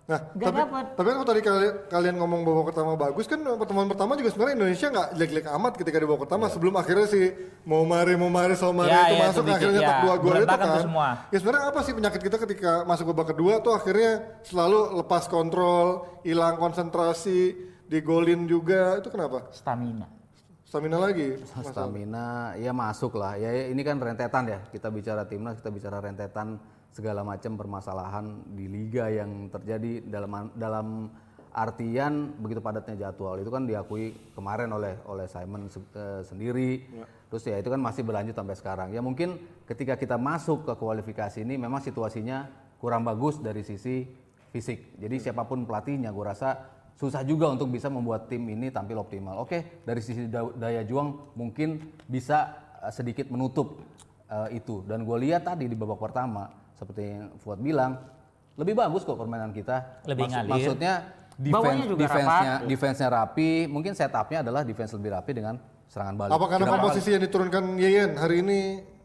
Nah, Nggak tapi, dapat. tapi kan kalau tadi kalian, kalian ngomong babak pertama bagus kan pertemuan pertama juga sebenarnya Indonesia nggak jelek-jelek amat ketika di babak pertama sebelum akhirnya si mau mari mau mari so mari Ya, itu ya, masuk itu akhirnya ya, nyetak dua gol itu kan. semua. Ya sebenarnya apa sih penyakit kita ketika masuk babak kedua tuh akhirnya selalu lepas kontrol, hilang konsentrasi, digolin juga itu kenapa? stamina Stamina lagi. Stamina ya masuk lah. Ya ya, ini kan rentetan ya. Kita bicara timnas, kita bicara rentetan segala macam permasalahan di liga yang terjadi dalam dalam artian begitu padatnya jadwal. Itu kan diakui kemarin oleh oleh Simon se- eh, sendiri. Terus ya itu kan masih berlanjut sampai sekarang. Ya mungkin ketika kita masuk ke kualifikasi ini memang situasinya kurang bagus dari sisi fisik. Jadi siapa pun pelatihnya gue rasa susah juga untuk bisa membuat tim ini tampil optimal. Oke, dari sisi da- daya juang mungkin bisa uh, sedikit menutup uh, itu. Dan gue lihat tadi di babak pertama, seperti yang Fuad bilang, lebih bagus kok permainan kita. Lebih ngalir. Maksudnya defense, juga defense-nya, rapat. defense-nya rapi, mungkin setupnya adalah defense lebih rapi dengan serangan balik. Apa karena komposisi yang diturunkan Yeyen hari ini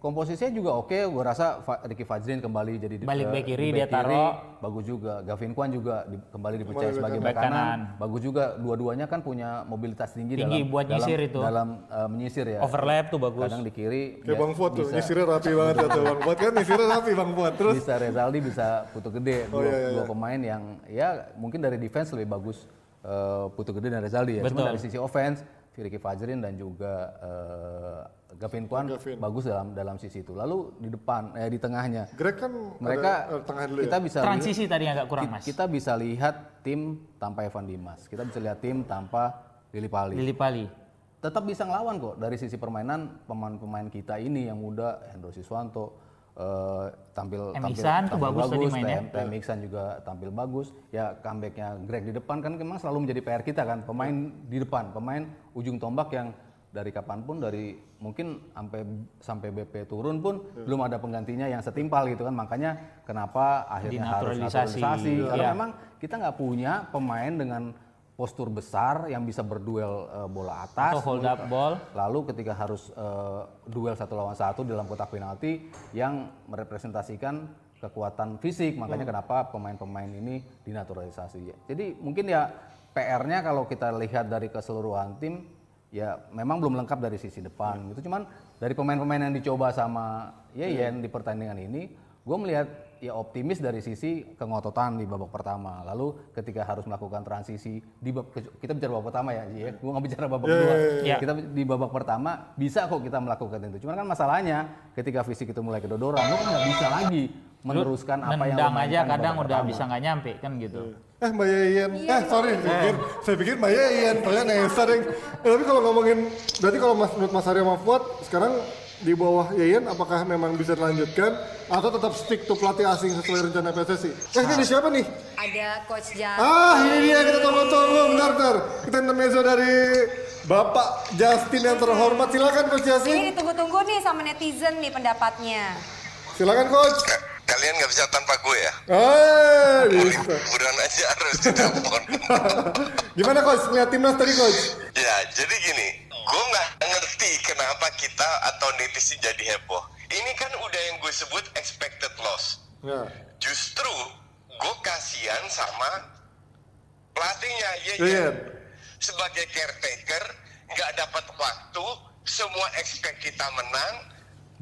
Komposisinya juga oke, gue rasa Ricky Fajrin kembali jadi di- Balik eh, back kiri, di dia taruh. bagus juga. Gavin Kwan juga di- kembali dipercaya Kembali sebagai back kanan. kanan. bagus juga. Dua-duanya kan punya mobilitas tinggi, Tinggi dalam buat dalam, nyisir itu. dalam eh, menyisir ya. overlap tuh bagus Kadang di kiri kayak ya, Bang Fuad tuh, bisa, nyisirnya rapi banget tuh Bang Fuad kan nyisirnya rapi Bang Fuad. Terus bisa Rezaldi bisa putu gede. Dua, iya, iya, dua iya. pemain yang ya mungkin dari defense lebih bagus eh, putu gede dan Rezaldi ya. Cuma Betul. dari sisi offense Ricky Fajrin dan juga eh, Gavin Kwan Gavin. bagus dalam dalam sisi itu. Lalu di depan eh di tengahnya Greg kan mereka ada, ada tengah dulu kita ya. bisa lihat, transisi tadi agak kurang mas kita bisa lihat tim tanpa Evan Dimas kita bisa lihat tim tanpa Lili Pali Lili Pali tetap bisa ngelawan kok dari sisi permainan pemain-pemain kita ini yang muda Hendro Siswanto eh, tampil M. tampil, tampil bagus tadi mainnya. TM, juga tampil bagus ya comebacknya Greg di depan kan memang selalu menjadi PR kita kan pemain di depan pemain ujung tombak yang dari kapan pun dari mungkin sampai sampai BP turun pun belum ada penggantinya yang setimpal gitu kan makanya kenapa akhirnya harus Dinaturalisasi. naturalisasi karena Iya. memang kita nggak punya pemain dengan postur besar yang bisa berduel eh, bola atas atau hold up ball. Lalu ketika harus eh, duel satu lawan satu dalam kotak penalti yang merepresentasikan kekuatan fisik, makanya kenapa pemain-pemain ini dinaturalisasi. Jadi mungkin ya PR-nya kalau kita lihat dari keseluruhan tim ya memang belum lengkap dari sisi depan gitu. Cuman dari pemain-pemain yang dicoba sama Yeyen di pertandingan ini, gue melihat ya optimis dari sisi kengototan di babak pertama. Lalu ketika harus melakukan transisi di bab, kita bicara babak pertama ya, ya. gue nggak bicara babak kedua. iya. Kita di babak pertama bisa kok kita melakukan itu. Cuman kan masalahnya ketika fisik itu mulai kedodoran, lu kan nggak bisa lagi meneruskan apa yang lu nendang aja kadang babak udah pertama. bisa nggak nyampe kan gitu Eh Mbak Yeyen, eh sorry, saya pikir, saya pikir Mbak Yeyen, kalian Nesa deh. Eh, tapi kalau ngomongin, berarti kalau mas, menurut Mas Arya sama Fuad, sekarang di bawah Yeyen, apakah memang bisa dilanjutkan atau tetap stick to pelatih asing sesuai rencana PSSI? Eh ini siapa nih? Ada coach Jan. Ah ini dia kita tunggu-tunggu, bentar, bentar. Kita intermezzo dari Bapak Justin yang terhormat, silakan Coach Ini Justin. ditunggu-tunggu nih sama netizen nih pendapatnya. Silakan Coach. Ka- Kalian nggak bisa tanpa gue ya? Eh, bisa. Buruan aja harus ditelepon. Gimana Coach, lihat timnas tadi Coach? ya, jadi gini. Gue nggak ngerti kenapa kita atau netizen jadi heboh. Ini kan udah yang gue sebut expected loss. Ya. Justru gue kasihan sama pelatihnya Yeyen. Yeyen. Sebagai caretaker nggak dapat waktu, semua expect kita menang,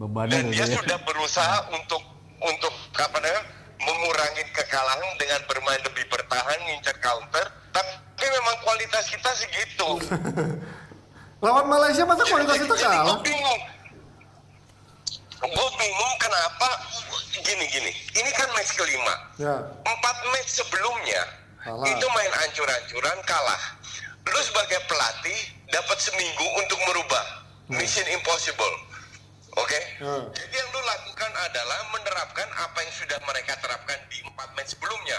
Bebannya dan dia gitu ya. sudah berusaha untuk untuk apa namanya mengurangi kekalahan dengan bermain lebih bertahan, ngincar counter. Tapi memang kualitas kita segitu. Lawan Malaysia masa kualitas kita kalah? Gue bingung. Gue bingung kenapa gini gini. Ini kan match kelima. Ya. Empat match sebelumnya Kalah. itu main ancur-ancuran kalah. Lu sebagai pelatih dapat seminggu untuk merubah mission impossible. Oke? Hmm. Jadi yang lu lakukan adalah menerapkan apa yang sudah mereka terapkan di empat match sebelumnya.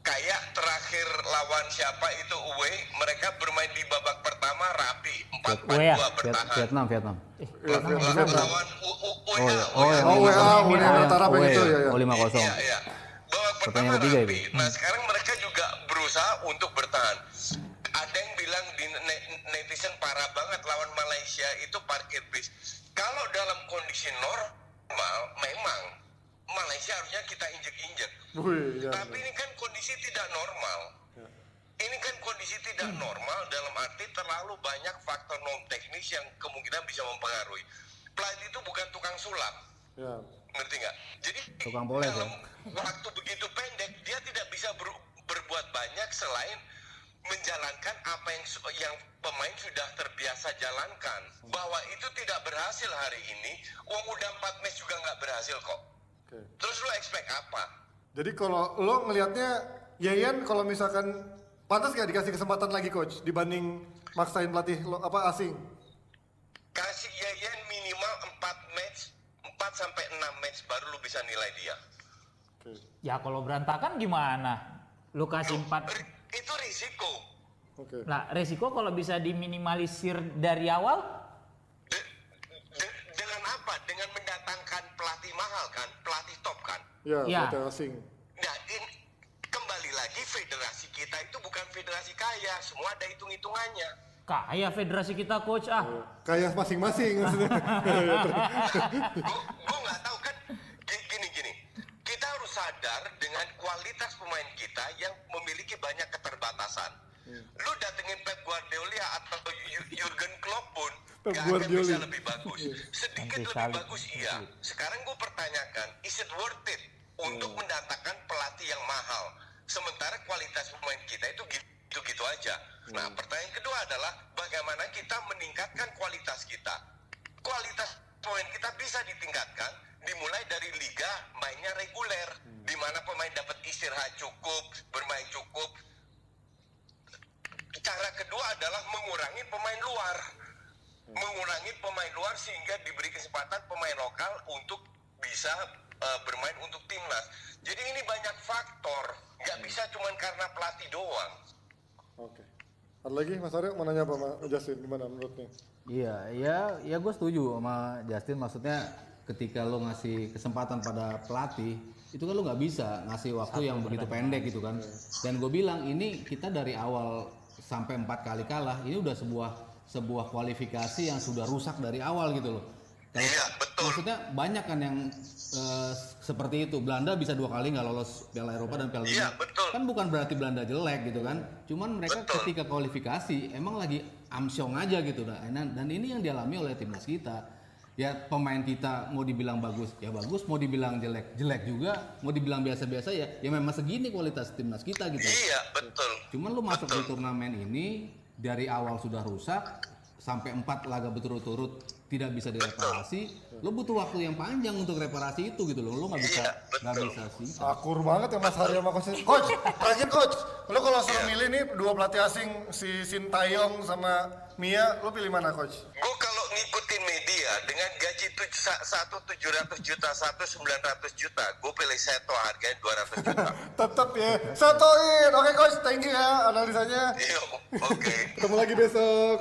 Kayak terakhir lawan siapa itu away, mereka bermain di babak pertama rapi, 4-4-2 Away ya? Bertahan. Vietnam, Vietnam. Ya, Vietnam. Lawan U- U- Oh ya, oh ya, WA, Uni yang- Emirat Arab yang itu. Oh, 5-0. Iya, iya. Babak pertama Pertandingan ketiga rapi. itu. Nah, sekarang mereka juga berusaha untuk bertahan. Ada yang bilang di ne- netizen parah banget lawan Malaysia itu parkir bis. Kalau dalam kondisi normal, memang Malaysia harusnya kita injek-injek. Ya. Tapi ini kan kondisi tidak normal. Ini kan kondisi tidak normal dalam arti terlalu banyak faktor non teknis yang kemungkinan bisa mempengaruhi. Pelatih itu bukan tukang sulap Ya. ngerti nggak? Jadi Tukang poles, ya? dalam waktu begitu pendek dia tidak bisa ber- berbuat banyak selain menjalankan apa yang yang pemain sudah terbiasa jalankan. Bahwa itu tidak berhasil hari ini, uang udah empat match juga nggak berhasil kok. Oke. Terus lu expect apa? Jadi kalau lo ngelihatnya Yayan kalau misalkan pantas gak dikasih kesempatan lagi coach dibanding maksain pelatih lo apa asing? Kasih Yayan minimal 4 match, 4 sampai 6 match baru lu bisa nilai dia. Oke. Ya kalau berantakan gimana? Lu kasih empat. Ri- Itu risiko. Oke. Nah, resiko kalau bisa diminimalisir dari awal, De- de- dengan apa? Dengan mendatangkan pelatih mahal kan, pelatih top kan. Ya, Ya. pelatih asing. Nah, ini kembali lagi federasi kita itu bukan federasi kaya, semua ada hitung-hitungannya. kaya federasi kita coach ah. Kayak masing-masing maksudnya. Gue nggak tahu kan, Gi- gini gini. Kita harus sadar dengan kualitas pemain kita yang memiliki banyak keterbatasan. Lu datengin Pep Guardiola atau Jurgen Klopp pun Pep akan bisa Guardiola. lebih bagus. Sedikit Nanti lebih salib. bagus iya. Sekarang gue pertanyakan, is it worth it untuk mendatangkan pelatih yang mahal? Sementara kualitas pemain kita itu gitu-gitu aja. Nah, pertanyaan kedua adalah bagaimana kita meningkatkan kualitas kita. Kualitas pemain kita bisa ditingkatkan dimulai dari liga mainnya reguler, di mana pemain dapat istirahat cukup, bermain cukup. Cara kedua adalah mengurangi pemain luar mengurangi pemain luar sehingga diberi kesempatan pemain lokal untuk bisa uh, bermain untuk timnas. Jadi ini banyak faktor, nggak bisa cuma karena pelatih doang. Oke. Ada lagi Mas Aryo mau nanya apa Mas Justin gimana menurutnya? Iya, ya, ya gue setuju sama Justin. Maksudnya ketika lo ngasih kesempatan pada pelatih, itu kan lo nggak bisa ngasih waktu yang begitu pendek gitu kan. Dan gue bilang ini kita dari awal sampai empat kali kalah, ini udah sebuah sebuah kualifikasi yang sudah rusak dari awal gitu loh. Kalau Iya, betul. maksudnya banyak kan yang eh, seperti itu. Belanda bisa dua kali nggak lolos Piala Eropa dan Piala Iya, Dunia. betul. Kan bukan berarti Belanda jelek gitu kan. Cuman mereka Betul. ketika kualifikasi emang lagi amsyong aja gitu dah. Dan, dan ini yang dialami oleh timnas kita. Ya pemain kita mau dibilang bagus ya bagus, mau dibilang jelek jelek juga, mau dibilang biasa-biasa ya ya memang segini kualitas timnas kita gitu. Iya, betul. Cuman lu masuk di turnamen ini dari awal sudah rusak sampai empat laga berturut-turut tidak bisa direparasi, lu butuh waktu yang panjang untuk reparasi itu gitu loh. Lu nggak bisa Iya, nggak betul. bisa sih. Akur banget ya Mas Aryo sama coach. Coach, terakhir coach. Lo kalau suruh Iya. milih nih dua pelatih asing si Sintayong sama Mia, lo pilih mana coach? Gue ngikutin media dengan gaji satu tujuh ratus juta, satu sembilan ratus juta, gue pilih Seto harganya dua ratus juta. Tetap ya. Satoin. Oke coach, thank you ya analisanya. Iya, oke. Ketemu lagi besok.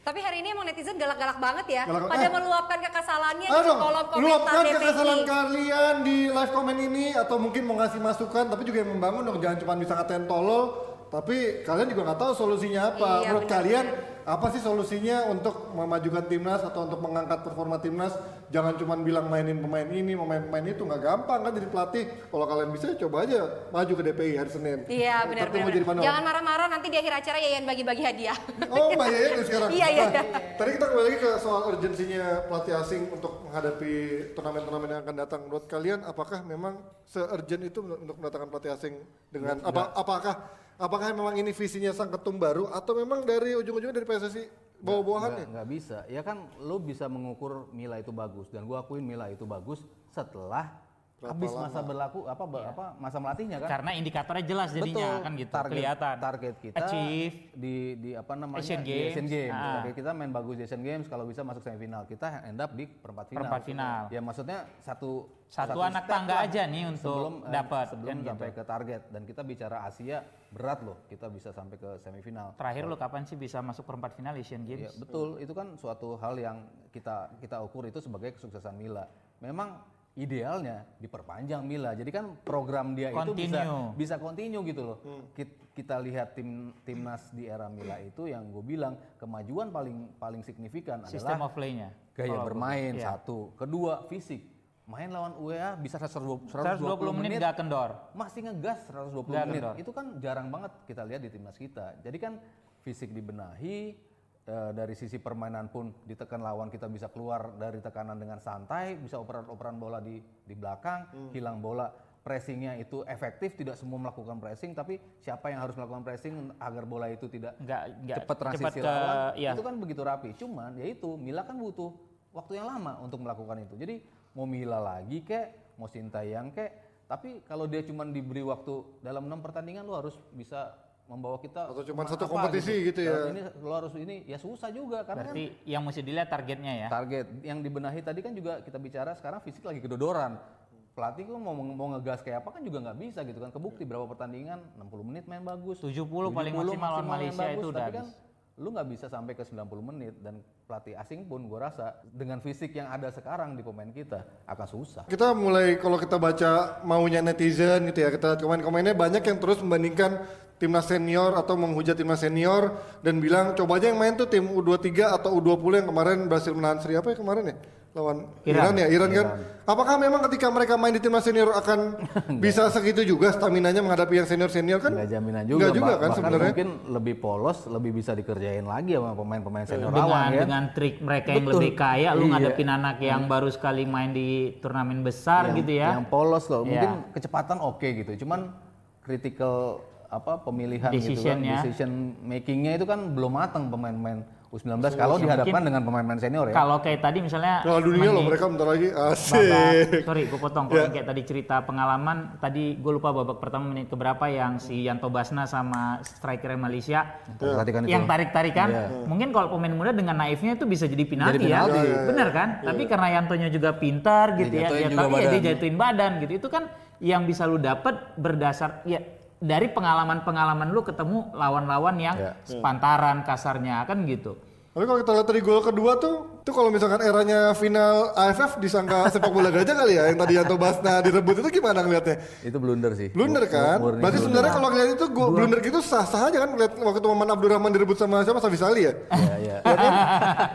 Tapi hari ini emang netizen galak-galak banget ya. Galak- Pada eh. meluapkan kekesalannya Ayo di kolom komentar luapkan DPI. kekesalan kalian di live komen ini atau mungkin mau ngasih masukan tapi juga yang membangun dong jangan cuma bisa ngatain tolol tapi kalian juga nggak tahu solusinya apa Iya, menurut benar. kalian Apa sih solusinya untuk memajukan timnas atau untuk mengangkat performa timnas? Jangan cuma bilang mainin pemain ini, pemain-pemain itu nggak gampang kan jadi pelatih. Kalau kalian bisa ya coba aja maju ke DPI hari Senin. Iya benar benar. jadi panel. Jangan marah-marah nanti di akhir acara Yayan bagi-bagi hadiah. Oh Mbak Yaya nih sekarang. Iya, iya, Nah, iya. Tadi kita kembali lagi ke soal urgensinya pelatih asing untuk menghadapi turnamen-turnamen yang akan datang. Menurut kalian apakah memang se-urgent itu untuk mendatangkan pelatih asing dengan apa apakah apakah memang ini visinya sang ketum baru atau memang dari ujung-ujungnya dari PSSI bawa-bawahannya? Nggak, bisa. Ya kan lo bisa mengukur Mila itu bagus dan gua akuin Mila itu bagus setelah habis masa berlaku apa ber- apa masa melatihnya kan. Karena indikatornya jelas jadinya kan gitu, target, kelihatan. Target kita Achieve. di di apa namanya Asian di Games. Asian Games. Ah. Target kita main bagus di Asian Games kalau bisa masuk semifinal. Kita end up di perempat final. Perempat final. Ya maksudnya satu Satu anak step tangga lah aja nih untuk sebelum, eh, dapat, sebelum kan gitu. sampai ke target dan kita bicara Asia berat loh kita bisa sampai ke semifinal. Terakhir lo kapan sih bisa masuk perempat final Asian Ya, Games? betul, itu kan suatu hal yang kita kita ukur itu sebagai kesuksesan Mila. Memang idealnya diperpanjang Mila. Jadi kan program dia itu bisa Continue. bisa continue gitu loh. Kit- Kita lihat tim timnas di era Mila itu yang gue bilang kemajuan paling paling signifikan Sistem adalah of play-nya. gaya Kalau bermain iya. satu, kedua fisik. Main lawan UEA bisa 120, 120 menit gak kendor. masih ngegas 120 Nggak menit. kendor. Itu kan jarang banget kita lihat di timnas kita. Jadi kan fisik dibenahi eh, dari sisi permainan pun ditekan lawan kita bisa keluar dari tekanan dengan santai, bisa operan-operan bola di di belakang, hilang bola. Pressingnya itu efektif, tidak semua melakukan pressing, tapi siapa yang harus melakukan pressing agar bola itu tidak Nggak nggak cepat transisi cepat ke lawan, ya. itu kan begitu rapi. Cuman ya itu Mila kan butuh waktu yang lama untuk melakukan itu. Jadi mau Mila lagi kek, mau Sintayang kek, tapi kalau dia cuma diberi waktu dalam enam pertandingan lu harus bisa membawa kita Atau cuman ke mana satu apa kompetisi gitu ya. Dan Ini lu harus ini ya susah juga karena Berarti yang mesti dilihat targetnya ya. kan target yang dibenahi tadi kan juga kita bicara sekarang fisik lagi kedodoran. Pelatih kok mau mau ngegas kayak apa kan juga nggak bisa gitu kan. Kebukti berapa pertandingan 60 menit main bagus. 70 paling maksimal lawan Malaysia itu udah tapi kan lu nggak bisa sampai ke 90 menit dan pelatih asing pun gue rasa dengan fisik yang ada sekarang di pemain kita akan susah. Kita mulai kalau kita baca maunya netizen gitu ya, kita lihat komen-komennya banyak yang terus membandingkan timnas senior atau menghujat timnas senior dan bilang coba aja yang main tuh tim U23 atau U20 yang kemarin berhasil menahan seri apa ya kemarin ya? Lawan Iran, Iran. ya, Iran, kan. Apakah memang ketika mereka main di timnas senior akan bisa segitu juga staminanya menghadapi yang senior-senior kan? Nggak jaminan juga, Nggak juga kan sebenarnya. mungkin lebih polos, lebih bisa dikerjain lagi sama pemain-pemain senior dengan lawan ya. dengan trik mereka yang Betul. lebih kaya lu Iya. ngadepin anak yang baru sekali main di turnamen besar yang, gitu ya. yang polos loh. Iya. Mungkin kecepatan oke gitu. Cuman critical apa pemilihan Decision-nya. gitu kan, decision makingnya itu kan belum matang pemain-pemain U19 kalau dihadapkan dengan pemain-pemain senior ya. Kalau kayak tadi misalnya Piala dunia loh mereka bentar lagi babak, asik. sorry gue potong kalau yang kayak tadi cerita pengalaman tadi gue lupa babak pertama menit keberapa yang si Yanto Basna sama striker Malaysia Perhatikan itu. yang tarik-tarikan Iya. mungkin kalau pemain muda dengan naifnya itu bisa jadi penalti, Jadi penalti. ya Iya, iya, bener kan tapi karena Yantonya juga pintar gitu ya juga tahu ya badan. dia jatuhin badan gitu itu kan yang bisa lu dapet berdasar ya dari pengalaman-pengalaman lu ketemu lawan-lawan yang Iya. sepantaran kasarnya kan gitu Tapi kalau kita lihat dari gol kedua tuh, itu kalau misalkan eranya final AFF disangka sepak bola gajah kali ya, yang tadi Yanto Basna direbut itu gimana ngeliatnya? Itu blunder sih. Blunder kan? murni Berarti blunder. sebenarnya kalau ngeliat itu gua blunder gitu sah-sah aja kan ngeliat waktu Maman Abdurrahman direbut sama siapa Safi Sali ya? Iya, iya.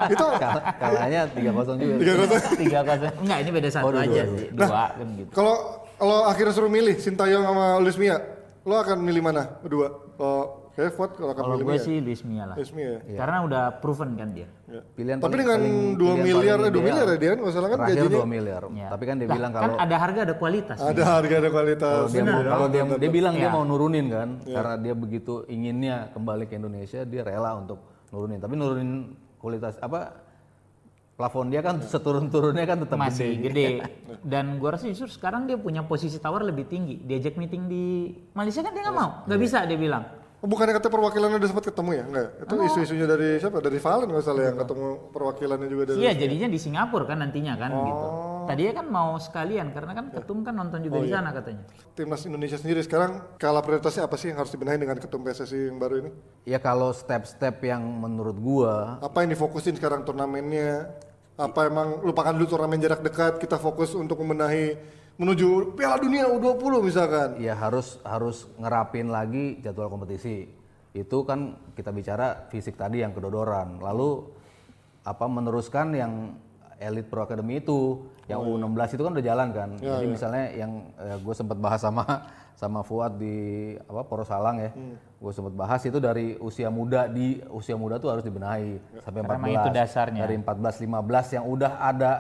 itu Kal- Kalahnya 3-0 juga. tiga kosong. tiga kosong enggak ini beda satu Oh, dua, aja dua, sih dua kan gitu Kalau kalau akhirnya suruh milih Sintayong sama Luis Mia, lo akan milih mana? Berdua? Kalau vote kalau akan Kalau milih gue sih Luis Mia lah. Luis Mia. Karena udah proven kan dia. Ya. Pilihan Tapi paling- dengan paling- 2 pilihan miliar, paling eh 2 miliar ya ideal. dia nggak salah kan Terakhir gajinya. 2 miliar. Ya. Tapi kan dia Lah, bilang kan kalau ada harga ada kualitas. Ada harga ada kualitas. kalau dia mau, kalau dia, dia bilang dia Iya. mau nurunin kan karena dia begitu inginnya kembali ke Indonesia dia rela untuk nurunin tapi nurunin kualitas apa plafon dia kan seturun-turunnya kan tetap masih gede. gede. Dan gua rasa justru sekarang dia punya posisi tawar lebih tinggi. Diajak meeting di Malaysia kan dia nggak mau, nggak bisa dia bilang. Oh, bukannya kata perwakilannya udah sempat ketemu ya? Enggak. Itu Oh. isu-isunya dari siapa? Dari Valen nggak salah yang ketemu perwakilannya juga dari. Iya jadinya di Singapura kan nantinya kan Oh. gitu. Tadinya kan mau sekalian karena kan ketum kan nonton juga Oh, di iya. sana katanya. Timnas Indonesia sendiri sekarang skala prioritasnya apa sih yang harus dibenahi dengan ketum PSSI yang baru ini? Ya kalau step-step yang menurut gua Apa yang difokusin sekarang turnamennya? Apa emang lupakan dulu turnamen jarak dekat, kita fokus untuk membenahi menuju Piala Dunia U20 misalkan. ya harus harus ngerapin lagi jadwal kompetisi. itu kan kita bicara fisik tadi yang kedodoran. Lalu apa meneruskan yang Elite Pro Academy itu, yang U16 itu kan udah jalan kan. Jadi misalnya yang gue sempat bahas sama sama Fuad di apa Poros Salang ya. Gue sempat bahas itu dari usia muda di usia muda tuh harus dibenahi sampai 14. Karena emang itu dasarnya. Dari 14 15 yang udah ada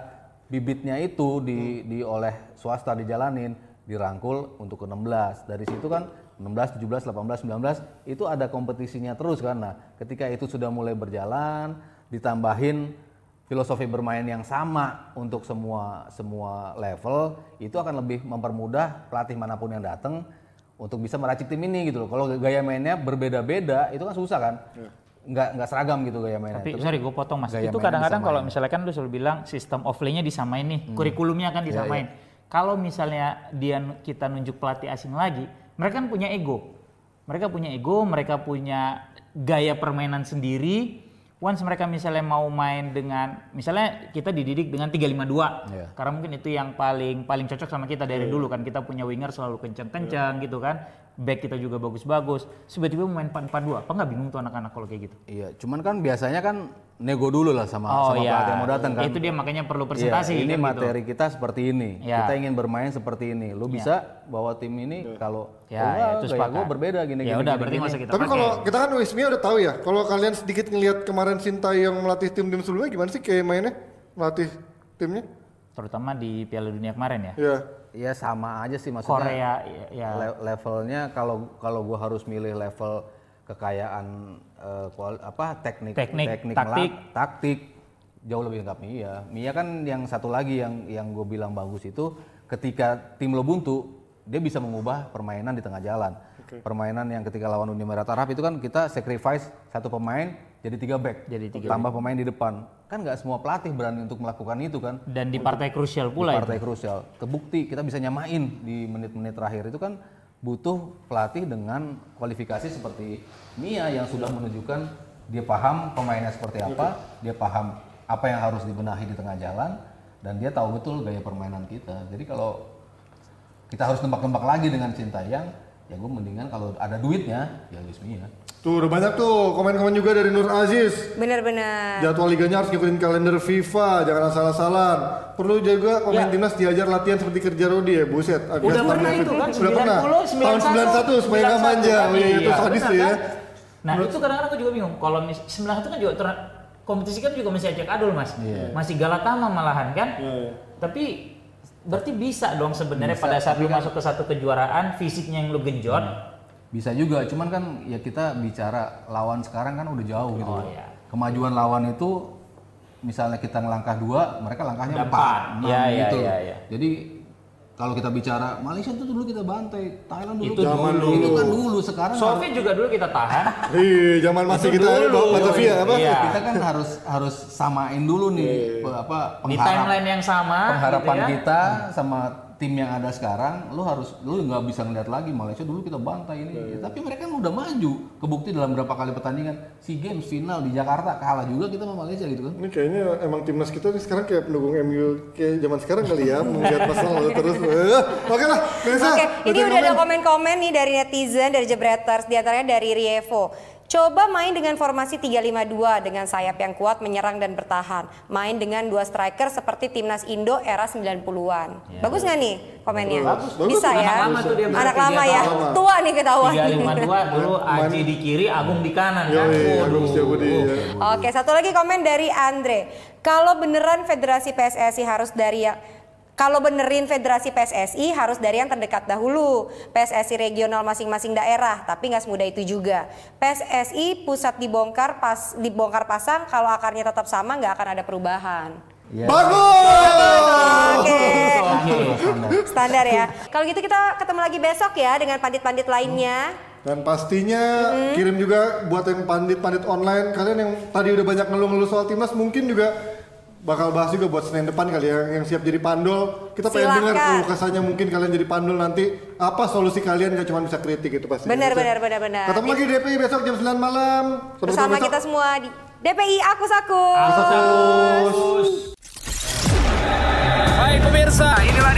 bibitnya itu di di oleh swasta dijalanin dirangkul untuk ke 16. Dari situ kan 16, 17, 18, 19 itu ada kompetisinya terus kan. Nah, ketika itu sudah mulai berjalan ditambahin filosofi bermain yang sama untuk semua semua level itu akan lebih mempermudah pelatih mana pun yang datang untuk bisa meracik tim ini gitu loh. Kalau gaya mainnya berbeda-beda itu kan susah kan. Nggak nggak seragam gitu gaya mainnya. Tapi Terus sorry gue potong mas. Itu kadang-kadang kalau misalnya kan lu selalu bilang sistem offline-nya disamain nih, kurikulumnya kan disamain. Kalau misalnya dia kita nunjuk pelatih asing lagi, mereka kan punya ego. Mereka punya ego, mereka punya gaya permainan sendiri. Once mereka misalnya mau main dengan misalnya kita dididik dengan 352. Iya. Karena mungkin itu yang paling paling cocok sama kita dari dulu kan. Kita punya winger selalu kencang-kencang gitu kan. Back kita juga bagus-bagus. Tiba-tiba main 442. Apa nggak bingung tuh anak-anak kalau kayak gitu? Iya, cuman kan biasanya kan nego dulu lah sama sama pelatih yang mau datang kan. Oh, iya. Itu dia makanya perlu Iya, presentasi ini kan gitu. materi kita seperti ini. Ya. Kita ingin bermain seperti ini. Lu bisa bawa tim ini kalau Ya, oh, ya, itu gaya sepakat. gua berbeda gini Ya gini, udah gini, berarti gini. kita Tapi kalau kita kan Wismia udah tahu ya, kalau kalian sedikit ngelihat kemarin Sintayong melatih tim-tim sebelumnya gimana sih kayak mainnya? Melatih timnya? terutama di Piala Dunia kemarin ya. Ya. Sama aja sih maksudnya. Korea ya, ya. Le- levelnya kalau kalau gua harus milih level kekayaan eh, kual- apa teknik Teknik, teknik taktik. melak- taktik jauh lebih lengkap Mia. Mia kan yang satu lagi yang yang gue bilang bagus itu ketika tim lo buntu dia bisa mengubah permainan di tengah jalan. Permainan yang ketika lawan Uni Emirat Arab itu kan kita sacrifice satu pemain jadi tiga back, Jadi tiga tambah pemain di depan. Kan nggak semua pelatih berani untuk melakukan itu kan Dan di partai krusial di pula itu. partai krusial. Kebukti kita bisa nyamain di menit-menit terakhir itu kan butuh pelatih dengan kualifikasi seperti Mia yang sudah menunjukkan dia paham pemainnya seperti apa, dia paham apa yang harus dibenahi di tengah jalan dan dia tahu betul gaya permainan kita. Jadi kalau kita harus tembak-tembak lagi dengan Sintayang, ya gue mendingan kalau ada duitnya ya Luis Mia. Tuh udah banyak tuh komen-komen juga dari Nur Aziz. Bener-bener. Jadwal liganya harus ngikutin kalender FIFA, jangan asal-asalan. Perlu juga pemain timnas diajar latihan seperti kerja Rodi ya, buset. Agak Udah pernah ya. itu kan, Udah pernah. 90, Tahun 91 supaya nggak 91, manja. kan? Oh iya, itu Iya, sadis tuh ya. kan? Nah itu kadang-kadang aku juga bingung. Kalau mis 91 kan juga ter- kompetisi kan juga masih acak adul mas, masih galatama malahan kan. Tapi berarti bisa dong sebenarnya pada saat lu masuk ke satu kejuaraan fisiknya yang lu genjot. Bisa juga, cuman kan ya kita bicara lawan sekarang kan udah jauh gitu. Oh, loh. iya. Kemajuan lawan itu misalnya kita ngelangkah dua, mereka langkahnya Udah empat, empat. enam iya, gitu. iya, iya. Jadi kalau kita bicara Malaysia itu dulu kita bantai, Thailand dulu Itu kita- dulu. itu kan dulu sekarang harus- Soviet juga dulu kita tahan. Iya, zaman masih Itu kita dulu. bawa Batavia apa? Iya. kita kan harus harus samain dulu nih pe- apa Di pengharap- timeline yang sama. pengharapan gitu ya. kita sama tim yang ada sekarang lu harus lu nggak bisa ngeliat lagi Malaysia dulu kita bantai ini Iya, tapi mereka kan udah maju kebukti dalam berapa kali pertandingan si games final di Jakarta kalah juga kita sama Malaysia gitu kan Ini kayaknya emang timnas kita nih sekarang kayak pendukung MU kayak zaman sekarang kali ya, melihat masa lalu terus. Eh, Oke lah, Nesa. Oke, ini bacain udah ada komen. komen-komen nih dari netizen, dari Jebreters, di antaranya dari Rievo. Coba main dengan formasi 352 dengan sayap yang kuat menyerang dan bertahan. Main dengan dua striker seperti timnas Indo era 90-an. Bagus nggak nih komennya? Bagus, bagus. Bisa ya? Anak lama tuh dia Anak lama ya. tahu. Tua nih ketahuan. 352 dulu Aji di kiri, Agung di kanan kan. Waduh. Agung Setiabudi, ya. Oke, satu lagi komen dari Andre. Kalau beneran Federasi PSSI harus dari yang kalau benerin Federasi PSSI harus dari yang terdekat dahulu. PSSI regional masing-masing daerah, tapi nggak semudah itu juga. PSSI pusat dibongkar pas dibongkar pasang, kalau akarnya tetap sama nggak akan ada perubahan. ya Bagus. Oke, standar. standar ya. Kalau gitu kita ketemu lagi besok ya dengan pandit-pandit lainnya. Dan pastinya kirim juga buat yang pandit-pandit online kalian yang tadi udah banyak ngeluh-ngeluh soal timnas mungkin juga bakal bahas juga buat Senin depan kali ya yang siap jadi pandol. Kita pengen Silakan. dengar keluh kesahnya mungkin kalian jadi pandol nanti apa solusi kalian gak cuma bisa kritik itu pasti. Benar, benar, benar, benar. Ketemu lagi di DPI besok jam 9 malam. Sampai Bersama kita semua di DPI Aku Saku. Hai pemirsa, inilah